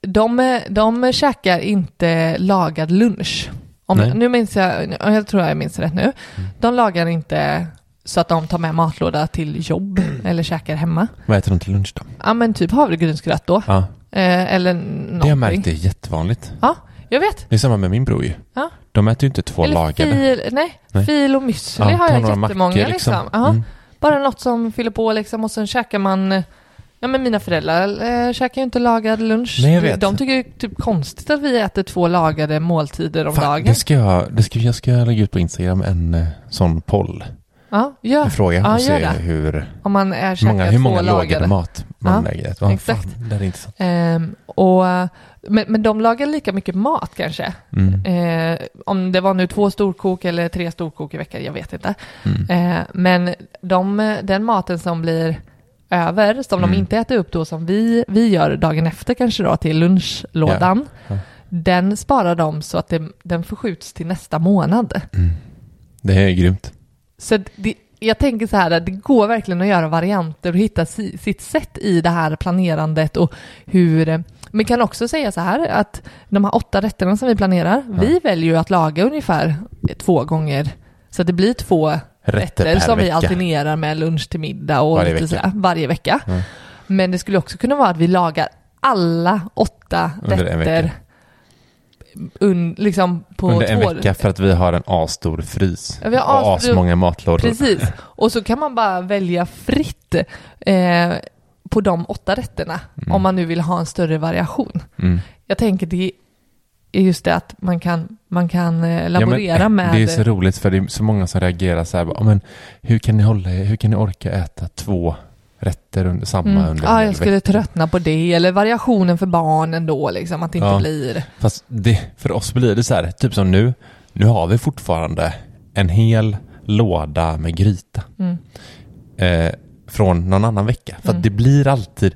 de, de käkar inte lagad lunch. Om, Nej. nu minns jag, jag tror jag minns rätt nu. Mm. De lagar inte så att de tar med matlåda till jobb eller käkar hemma. Vad äter de till lunch då? Ja men typ havregrynsgröt då. Ja, Eh, eller det har jag någonting. märkt är jättevanligt. Ja, jag vet. Det är samma med min bror ju. Ja. De äter ju inte två Eller lagade. fil, nej, Nej. fil och müsli Ja, har jag jättemånga mackor, liksom. liksom. Mm. Bara något som fyller på liksom och sen käkar man Ja men mina föräldrar eh, käkar ju inte lagad lunch. Nej, jag vet. De tycker ju typ konstigt att vi äter två lagade måltider om Fan, dagen. det ska jag, det ska, jag ska lägga ut på Instagram en eh, sån poll. Ja, ja, En fråga Ja, och se gör hur om man är många, hur många lagade lagade. mat man Ja, lägger. Ja, exakt. Fan, det är intressant. Ehm, och, men, men de lagar lika mycket mat kanske. Mm. Eh, om det var nu två storkok eller tre storkok i veckan, jag vet inte. Mm. Eh, men de, den maten som blir över, som Mm. de inte äter upp då, som vi, vi gör dagen efter kanske då till lunchlådan, Ja. den sparar de så att det, den förskjuts till nästa månad. Mm. Det är grymt. Så det, jag tänker så här, att det går verkligen att göra varianter och hitta si, sitt sätt i det här planerandet och hur men kan också säga så här att de här åtta rätterna som vi planerar, Ja. vi väljer ju att laga ungefär två gånger. Så att det blir två Rätter rätter som vi vecka. alternerar med lunch till middag och Varje vecka. sådär, varje vecka. Ja. Men det skulle också kunna vara att vi lagar alla åtta Under rätter. Un, liksom på Under en två... vecka för att vi har en asstor frys. Ja, vi har och asstor- asmånga matlådor. Precis. Och så kan man bara välja fritt eh, på de åtta rätterna Mm. om man nu vill ha en större variation. Mm. Jag tänker det är just det att man kan, man kan eh, Ja, laborera men, med... Det är så roligt för det är så många som reagerar så här. "Ja, Men hur kan ni hålla Hur kan ni orka äta två rätter under samma Mm. under Ja, jag skulle vecka? tröttna på det. Eller variationen för barnen då, liksom. Att det inte Ja. blir... Fast det, för oss blir det så här, typ som nu. Nu har vi fortfarande en hel låda med gryta. Mm. Eh, från någon annan vecka. För Mm. det blir alltid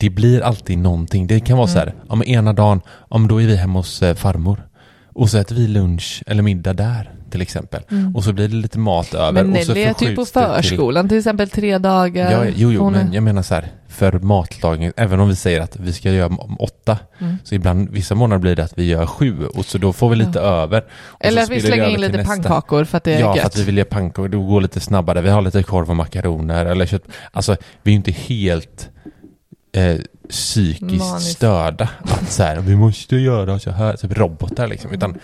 det blir alltid någonting. Det kan vara så Mm. här, om ena dagen, om då är vi hemma hos eh, farmor. Och så äter vi lunch eller middag där till exempel. Mm. Och så blir det lite mat över. Men Nelly är typ på det till- förskolan till exempel tre dagar. Ja, jo, jo, Hon men jag menar så här, för matlagning, även om vi säger att vi ska göra åtta, Mm. så ibland, vissa månader blir det att vi gör sju och så då får vi lite över. Och Eller att vi slänger in lite nästa. pannkakor för att det är Ja, för gött. att vi vill göra pannkakor, då går lite snabbare. Vi har lite korv och makaroner eller kött. Alltså, vi är ju inte helt eh, psykiskt Maniskt. störda. Att så här, vi måste göra så här, typ robotar liksom. Utan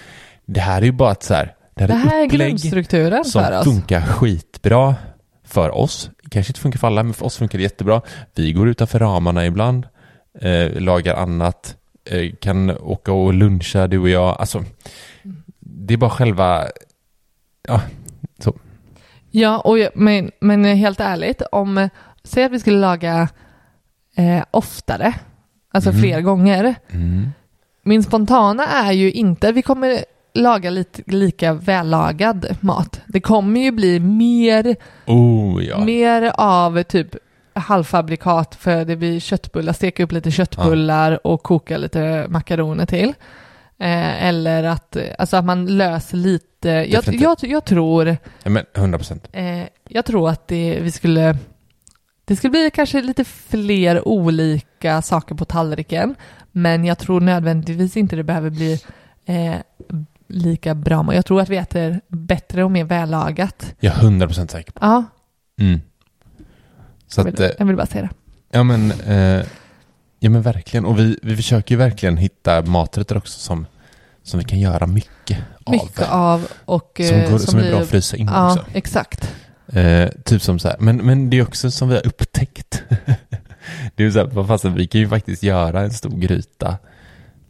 det här är ju bara att så här, det här Det är här är grundstrukturen som för oss. funkar skitbra för oss. Kanske inte funkar för alla, men för oss funkar det jättebra. Vi går utanför ramarna ibland, eh, lagar annat, eh, kan åka och luncha du och jag. Alltså, det är bara själva... Ja, Ja, och jag, men, men helt ärligt, om, säg att vi skulle laga eh, oftare, alltså Mhm. fler gånger. Mm. Min spontana är ju inte, vi kommer laga lite lika vällagad mat. Det kommer ju bli mer, Oh ja. mer av typ halvfabrikat för det blir köttbullar, steka upp lite köttbullar och koka lite makaroner till. Eh, eller att, eh, alltså att man löser lite, jag, jag, jag tror ja men 100 procent. Eh, jag tror att det, vi skulle, det skulle bli kanske lite fler olika saker på tallriken, men jag tror nödvändigtvis inte det behöver bli eh, lika bra. Men Jag tror att vi äter bättre och mer vällagat. Jag är 100 procent säker på. Ja, Mm. Så jag att, vill, eh, jag vill bara säga det. ja men, eh, ja men verkligen. Och vi, vi försöker ju verkligen hitta maträtter också som, som vi kan göra mycket, Mycket av. av och Som, eh, går, som, är blir- bra att frysa in Ja, också. exakt. Eh, typ som så här, men, men det är också som vi har upptäckt. det är så här, vad fasen, vi kan ju faktiskt göra en stor gryta,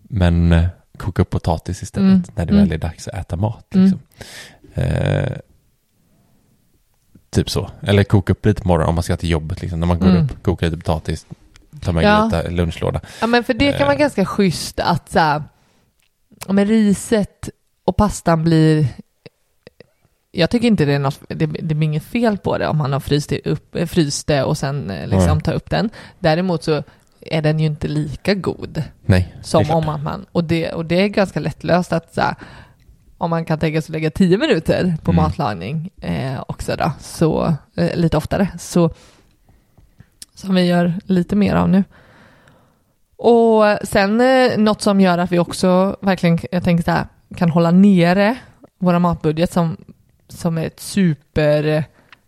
men eh, koka upp potatis istället Mm, när det mm. väl är dags att äta mat. Mm. Liksom. Eh, typ så. Eller koka upp lite på morgonen om man ska till jobbet. Liksom. När man går Mm. upp, kokar lite potatis, tar med Ja. lite lunchlåda. Ja, men för det kan vara Eh. ganska schysst att så här, men riset och pastan blir jag tycker inte det är något, det, det blir inget fel på det om man har fryst det, upp, fryst det och sen eh, liksom Nej. tar upp den. Däremot så är den ju inte lika god Nej, det som om att man, och det, och det är ganska lättlöst att så här, om man kan tänka sig att lägga tio minuter på Mm. matlagning eh, också då, så eh, lite oftare, så som vi gör lite mer av nu. Och sen eh, något som gör att vi också verkligen, jag tänker så här, kan hålla nere våra matbudget som, som är ett super,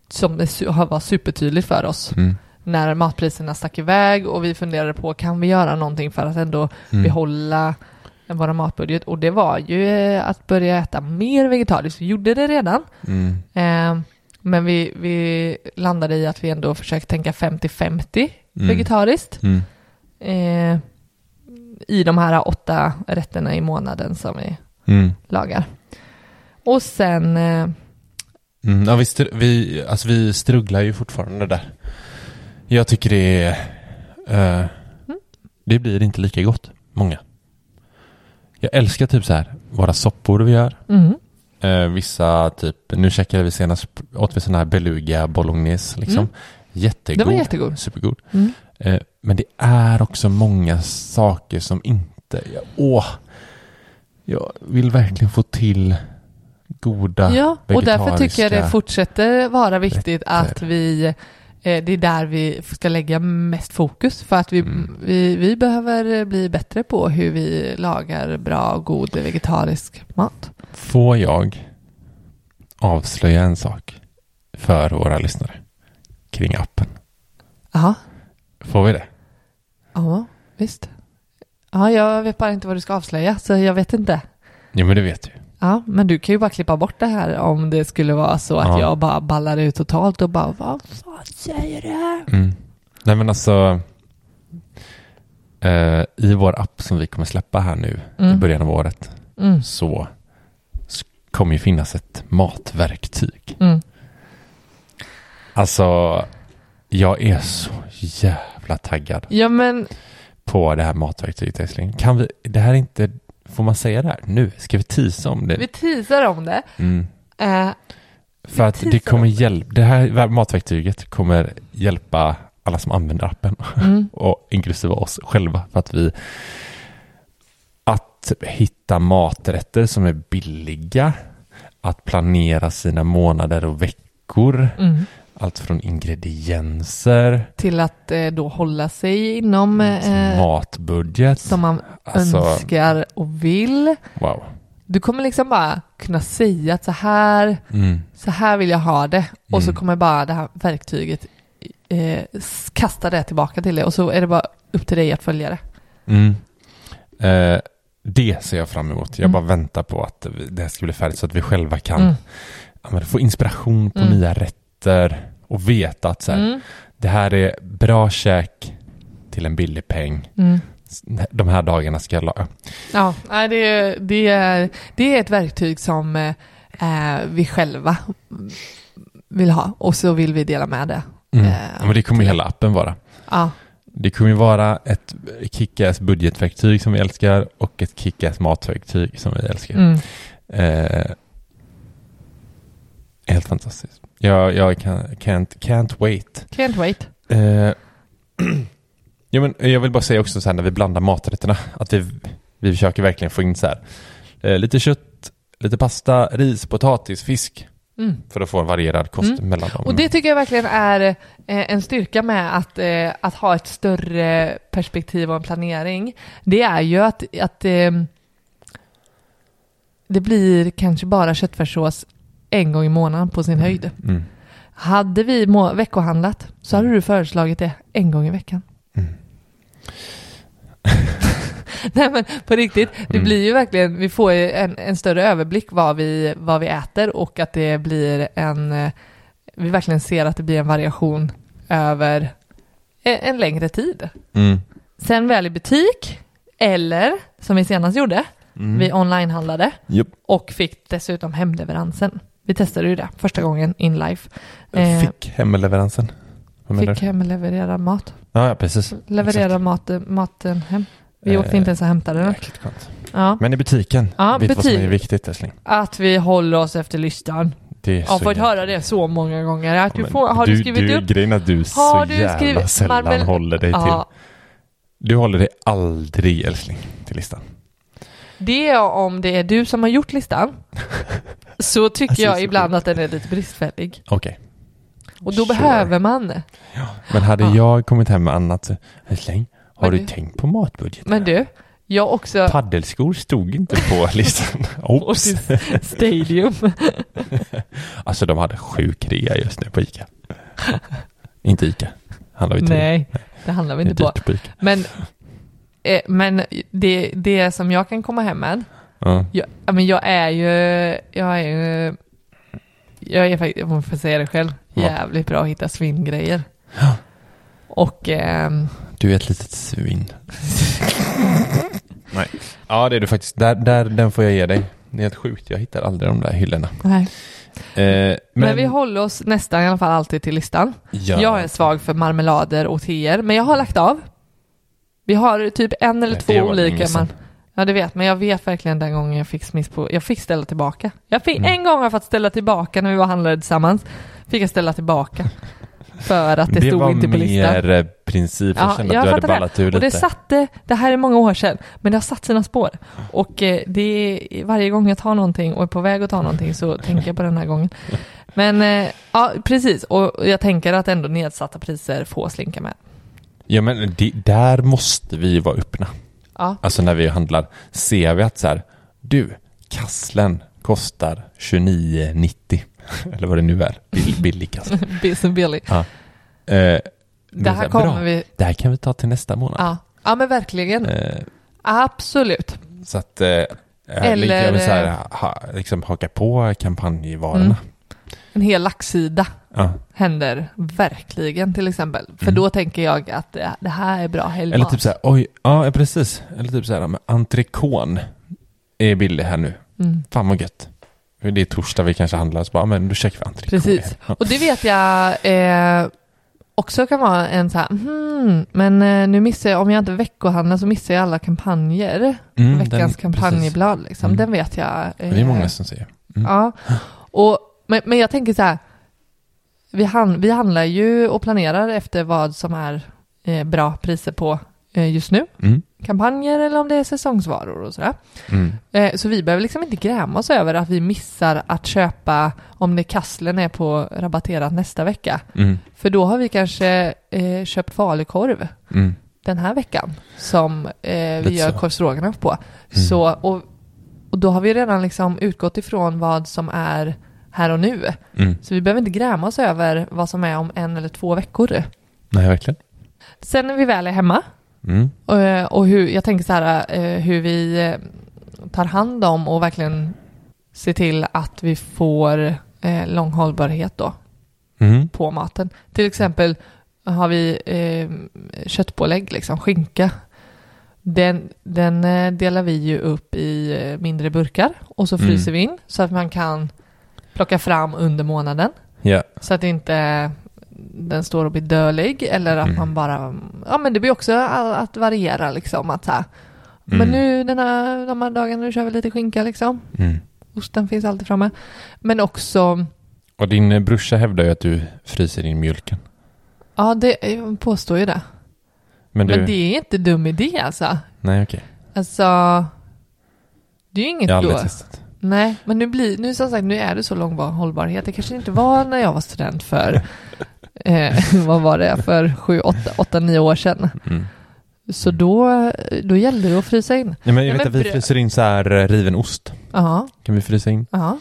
som har varit supertydligt för oss Mm. När matpriserna stack iväg och vi funderade på kan vi göra någonting för att ändå Mm. behålla våra matbudget och det var ju eh, att börja äta mer vegetariskt. Vi gjorde det redan. Mm. Eh, men vi, vi landade i att vi ändå försökte tänka 50-50 Mm. vegetariskt Mm. eh, i de här åtta rätterna i månaden som vi Mm. lagar. Och sen, eh, Mm, ja, vi, str- vi, alltså vi strugglar ju fortfarande där. Jag tycker det är... eh, Mm. Det blir inte lika gott, många. Jag älskar typ så här, våra soppor vi gör. mm, Eh, vissa typ, nu checkade vi senast, åt vi sån här beluga bolognese liksom. Mm. Jättegod. Det var jättegod. Supergod. mm. Eh, men det är också många saker som inte, jag, åh, jag vill verkligen få till goda Ja, och därför tycker jag det fortsätter vara viktigt rätter. att vi det är där vi ska lägga mest fokus för att vi, Mm. vi, vi behöver bli bättre på hur vi lagar bra och god vegetarisk mat. Får jag avslöja en sak för våra lyssnare kring appen? Ja, Får vi det? ja visst. Ja, jag vet bara inte vad du ska avslöja så jag vet inte. Jo, men det vet du. Ja, men du kan ju bara klippa bort det här om det skulle vara så att Ja. jag bara ballar ut totalt och bara vad fan säger du? Mm. Nej, men alltså eh, i vår app som vi kommer släppa här nu i Mm. början av året Mm. så kommer ju finnas ett matverktyg. Mm. Alltså, jag är så jävla taggad Ja, men på det här matverktyget. Kan vi, det här är inte, får man säga det här nu? Ska vi tisa om det? vi teasar om det. Mm. Eh, För att det kommer hjälpa, det här matverktyget kommer hjälpa alla som använder appen mm. och inklusive oss själva för att vi att hitta maträtter som är billiga, att planera sina månader och veckor, Mm. Allt från ingredienser, till att eh, då hålla sig inom eh, matbudget. som man Alltså, önskar och vill. wow. Du kommer liksom bara kunna säga att så här, Mm. så här vill jag ha det och så Mm. kommer bara det här verktyget eh, kasta det tillbaka till dig och så är det bara upp till dig att följa det. Mm. Eh, det ser jag fram emot. Jag Mm. bara väntar på att det här ska bli färdigt så att vi själva kan Mm. få inspiration på Mm. nya rätter och veta att så här, Mm. det här är bra käk till en billig peng. Mm. De här dagarna ska jag laga. Ja, det, är- det, är, det är ett verktyg som eh, eh, vi själva vill ha och så vill vi dela med det Mm. Eh, Ja, Men det kommer ju hela appen vara. Ja, Det kommer ju vara ett kickass budgetverktyg som vi älskar och ett kickass matverktyg som vi älskar. mm. Eh, helt fantastiskt. Jag, jag kan, can't, can't wait. can't wait. Eh, ja, men jag vill bara säga också så här när vi blandar maträtterna att vi, vi försöker verkligen få in så här eh, lite kött, lite pasta, ris, potatis, fisk Mm. för att få en varierad kost Mm. mellan dem. Och det tycker jag verkligen är eh, en styrka med att, eh, att ha ett större perspektiv och en planering. Det är ju att, att eh, det blir kanske bara köttfärssås en gång i månaden på sin höjd. Mm. Hade vi må- veckohandlat så hade du föreslagit det en gång i veckan. Mm. Nej men på riktigt, det Mm. blir ju verkligen, vi får ju en, en större överblick vad vi, vad vi äter och att det blir en, eh, vi verkligen ser att det blir en variation över en, en längre tid. Mm. Sen väl i butik, eller som vi senast gjorde, Mm. vi onlinehandlade Japp. och fick dessutom hemleveransen. Vi testade ju det första gången in life. Eh, Fick hemleveransen. Vad Fick du? hemleverera mat. Ja, ja, precis. Leverera Exakt. mat, maten hem. Vi åkte Eh, inte ens och hämtade den. Ja. Men i butiken, Ja, vet du vad som är butik. viktigt älskling? Att vi håller oss efter listan. Det Jag har så fått höra det så många gånger. Att du får, har du, skrivit du, upp? Grejen att du så Har du jävla skrivit- sällan Marmel- håller dig till. Ja, Du håller dig aldrig älskling till listan. det är om det är du som har gjort listan. Så tycker Alltså, jag så ibland att den är lite bristfällig. Okej. Och då Sure. behöver man. Men hade Ja. jag kommit hem med annat så, älskling, har du du- tänkt på matbudgeten? Men du, jag också... Paddelskor stod inte på listan. Oops. Stadium. Alltså de hade sjuk rea just nu på Ica. inte Ica. Handlar vi till. Nej, det handlar vi inte på. på. Men, eh, men det, det som jag kan komma hem med, Ja. jag, ja, men jag är ju, jag är ju, jag är faktiskt, jag får säga det själv, Ja. jävligt bra att hitta svingrejer. Och ehm, Du är ett litet svin. Nej. Ja, det är du faktiskt. Där, där, den får jag ge dig. Det är helt sjukt. Jag hittar aldrig de där hyllorna. nej. Eh, men, Men, vi håller oss nästan i alla fall alltid till listan. ja. Jag är svag för marmelader och teer, men jag har lagt av. Vi har typ en eller Nej, två olika. Man, ja, det vet, men jag vet verkligen den gången jag fick smiss på, jag fick ställa tillbaka. Jag fick, Mm. En gång har jag fått ställa tillbaka när vi var handlade tillsammans. Fick jag ställa tillbaka. För att det, stod var inte på listan. mer eh, princip. Jag Ja, kände jag att du hade det. ballat ur Och det lite. satte, det här är många år sedan, men det har satt sina spår. Och eh, det är, varje gång jag tar någonting och är på väg att ta någonting så tänker jag på den här gången. Men eh, ja, precis. Och jag tänker att ändå nedsatta priser får slinka med. Ja, men det, där måste vi vara öppna. Ja, Alltså när vi handlar. Ser vi att så här, du, kasslen kostar 29,90. Eller vad det nu är. Bill, billig and Billy. Ja. Eh, Det här här, kommer bra. vi... Det här kan vi ta till nästa månad. Ja. ja, men verkligen. Eh, Absolut. så att eh, Eller, jag vill så här, ha, liksom haka på kampanjvarorna. Mm. En hel laxsida Ja. händer verkligen till exempel. För Mm. då tänker jag att det, det här är bra helgmat. Eller typ så här, oj, ja precis. Eller typ så här, men entrecôte är billig här nu. Mm. Fan vad gött. För Det är torsdag vi kanske handlar, så bara, men då checkar vi entrecote. Precis. Ja. Och det vet jag eh, också kan vara en så här, hmm, men eh, nu missar jag, om jag inte veckohandlar så missar jag alla kampanjer. Mm, Veckans den- kampanjblad liksom, Mm. den vet jag. eh. Det är många som säger. Mm. Ja, och, men, men jag tänker så här, vi, hand, vi handlar ju och planerar efter vad som är eh, bra priser på eh, just nu. Mm. Kampanjer eller om det är säsongsvaror och sådär. Mm. Eh, så vi behöver liksom inte gräma oss över att vi missar att köpa om det kasslen är på rabatterat nästa vecka. Mm. För då har vi kanske eh, köpt falukorv Mm. den här veckan som eh, vi Lite gör korvstroganoff på. Mm. Så, och, och då har vi redan liksom utgått ifrån vad som är här och nu. Mm. Så vi behöver inte gräma oss över vad som är om en eller två veckor. Nej, verkligen. Sen när vi väl är hemma Mm. och, och hur, jag tänker så här, eh, hur vi eh, tar hand om och verkligen ser till att vi får eh, lång hållbarhet då Mm. på maten. Till exempel har vi eh, köttpålägg, liksom skinka. Den, den eh, delar vi ju upp i eh, mindre burkar och så Mm. fryser vi in så att man kan plocka fram under månaden. Ja. Så att inte den står och blir dölig eller att Mm. man bara, ja men det blir också att variera liksom att så här, men Mm. nu den här, de här dagarna nu kör vi lite skinka liksom. Mm. Osten finns alltid framme. Men också, Och din eh, brorsa hävdar ju att du fryser in mjölken. ja det påstår ju det. Men du... Men det är inte dum idé alltså. Nej, okej. Alltså, det är ju inget Jag har aldrig då. testat. Nej, men nu blir, nu som sagt, nu är det så lång hållbarhet. Det kanske inte var när jag var student för, eh, vad var det, för sju, åtta, åtta, nio år sedan. Mm. Så då, då gällde det att frysa in. Nej, men jag Nej, vet men att vi fryser in så här eh, riven ost. Ja, Kan vi frysa in? ja,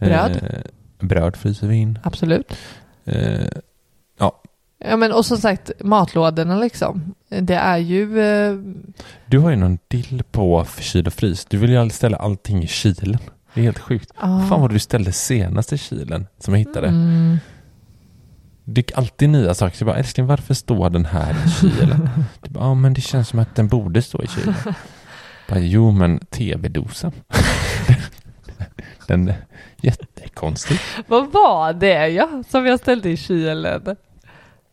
Bröd? Eh, bröd fryser vi in. absolut. Eh, Ja, men och som sagt, matlådorna liksom. Det är ju, eh, du har ju någon dill på kyl och frys. Du vill ju ställa allting i kylen. Det är helt sjukt. ja. Fan vad du ställde senast i kylen som jag hittade. Mm. Det är alltid nya saker. Så jag bara, älskling varför står den här i kylen? Du bara, ja men det känns som att den borde stå i kylen. bara, jo men tv-dosan. den är jättekonstig. Vad var det ja, som jag ställde i kylen?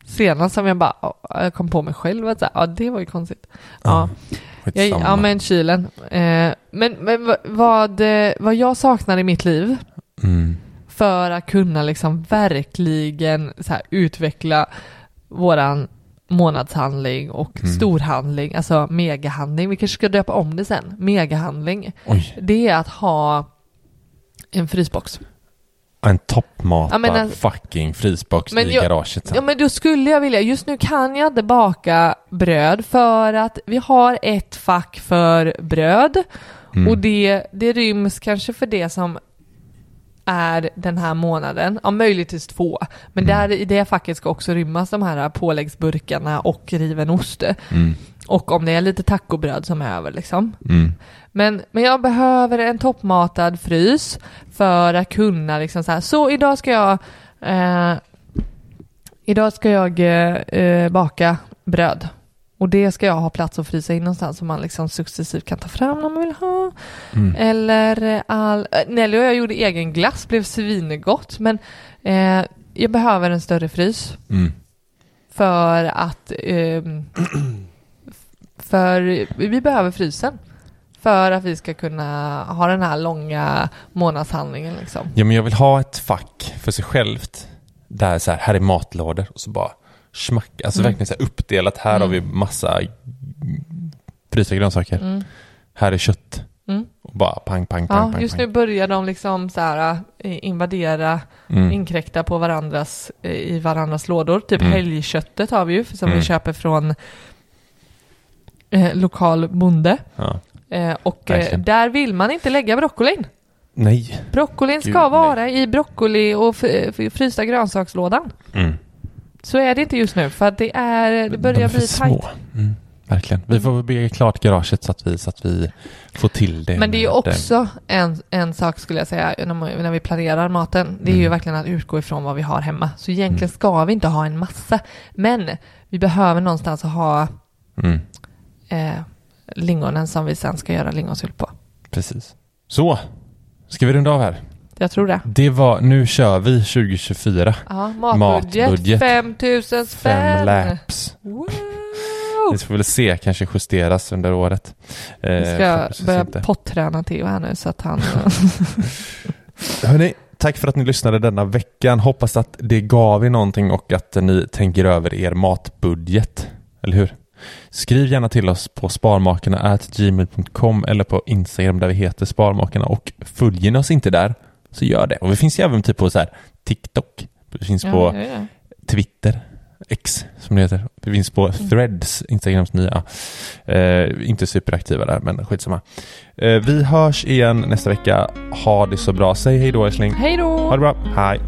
Senast som jag bara, ja, jag kom på mig själv att så här, ja det var ju konstigt. Ja, jag, skitsamma. ja men kylen. Eh, men men vad- vad, eh, vad jag saknar i mitt liv Mm. för att kunna liksom verkligen så här, utveckla våran månadshandling och Mm. storhandling, alltså megahandling. Vi kanske ska döpa om det sen. Megahandling. Oj, Det är att ha en frysbox. En toppmatad Ja, men alltså- fucking frysbox i jag- garaget sen. Ja men då skulle jag vilja, just nu kan jag inte baka bröd för att vi har ett fack för bröd Mm. och det, det ryms kanske för det som är den här månaden, ja möjligtvis två. Men Mm. där i det facket ska också rymmas de här påläggsburkarna och riven ost. Mm. Och om det är lite tacobröd som är över liksom. Mm. Men, men jag behöver en toppmatad frys för att kunna liksom så här, så idag ska jag eh, Idag ska jag eh, baka bröd. Och det ska jag ha plats att frysa in någonstans som man liksom successivt kan ta fram när man vill ha. Mm. Eller all... eh, Nelly och jag gjorde egen glass, blev svingott. Men eh, jag behöver en större frys Mm. för att ehm, för vi behöver frysen för att vi ska kunna ha den här långa månadshandlingen liksom. Ja, men jag vill ha ett fack för sig självt. Där så här, här är matlådor och så bara smack. Alltså Mm. verkligen så här uppdelat. Här har vi massa frysta grönsaker. Mm. Här är kött. Mm. Och bara pang, pang, pang, Ja, pang. just pang. nu börjar de liksom så här eh, invadera, Mm. inkräkta på varandras, eh, i varandras lådor. Typ Mm. helgköttet har vi ju, som Mm. vi köper från eh, lokal bonde. Ja. Eh, och eh, Verkligen. där vill man inte lägga broccolin. Nej. Broccolin Gud, ska nej. vara i broccoli och f- f- frysta grönsakslådan. Mm. Så är det inte just nu för att det, är, det De börjar är för bli tajt. Mm. Verkligen. Vi får bygga klart garaget så att vi, så att vi får till det. Men det är ju med, eh, också en, en sak skulle jag säga när, man, när vi planerar maten. Det är ju Mm. verkligen att utgå ifrån vad vi har hemma. Så egentligen ska vi inte ha en massa. Men vi behöver någonstans att ha Mm. Eh, lingonen som vi sen ska göra lingonsylt på. Precis. Så. Ska vi runda av här? Jag tror det. Det var, nu kör vi 2024. Ja, matbudget, Matbudget. 5000 spänn. Fem laps. Wow. Vi får väl se, kanske justeras under året. Eh, Vi ska förhoppningsvis börja inte. potträna Theo här nu så att han... Hörrni, tack för att ni lyssnade denna veckan. Hoppas att det gav er någonting och att ni tänker över er matbudget. Eller hur? Skriv gärna till oss på sparmakarna.gmail.com eller på Instagram där vi heter Sparmakarna och följer ni oss inte där så gör det. Och vi finns ju även typ på så här TikTok. Vi finns på ja, ja, ja. Twitter, X som det heter. Vi finns på Mm. Threads, Instagrams nya. Eh, inte superaktiva där, men skitsamma. Eh, vi hörs igen nästa vecka. Ha det så bra. Säg hej då älskling. Hej då! Ha det bra. Hej.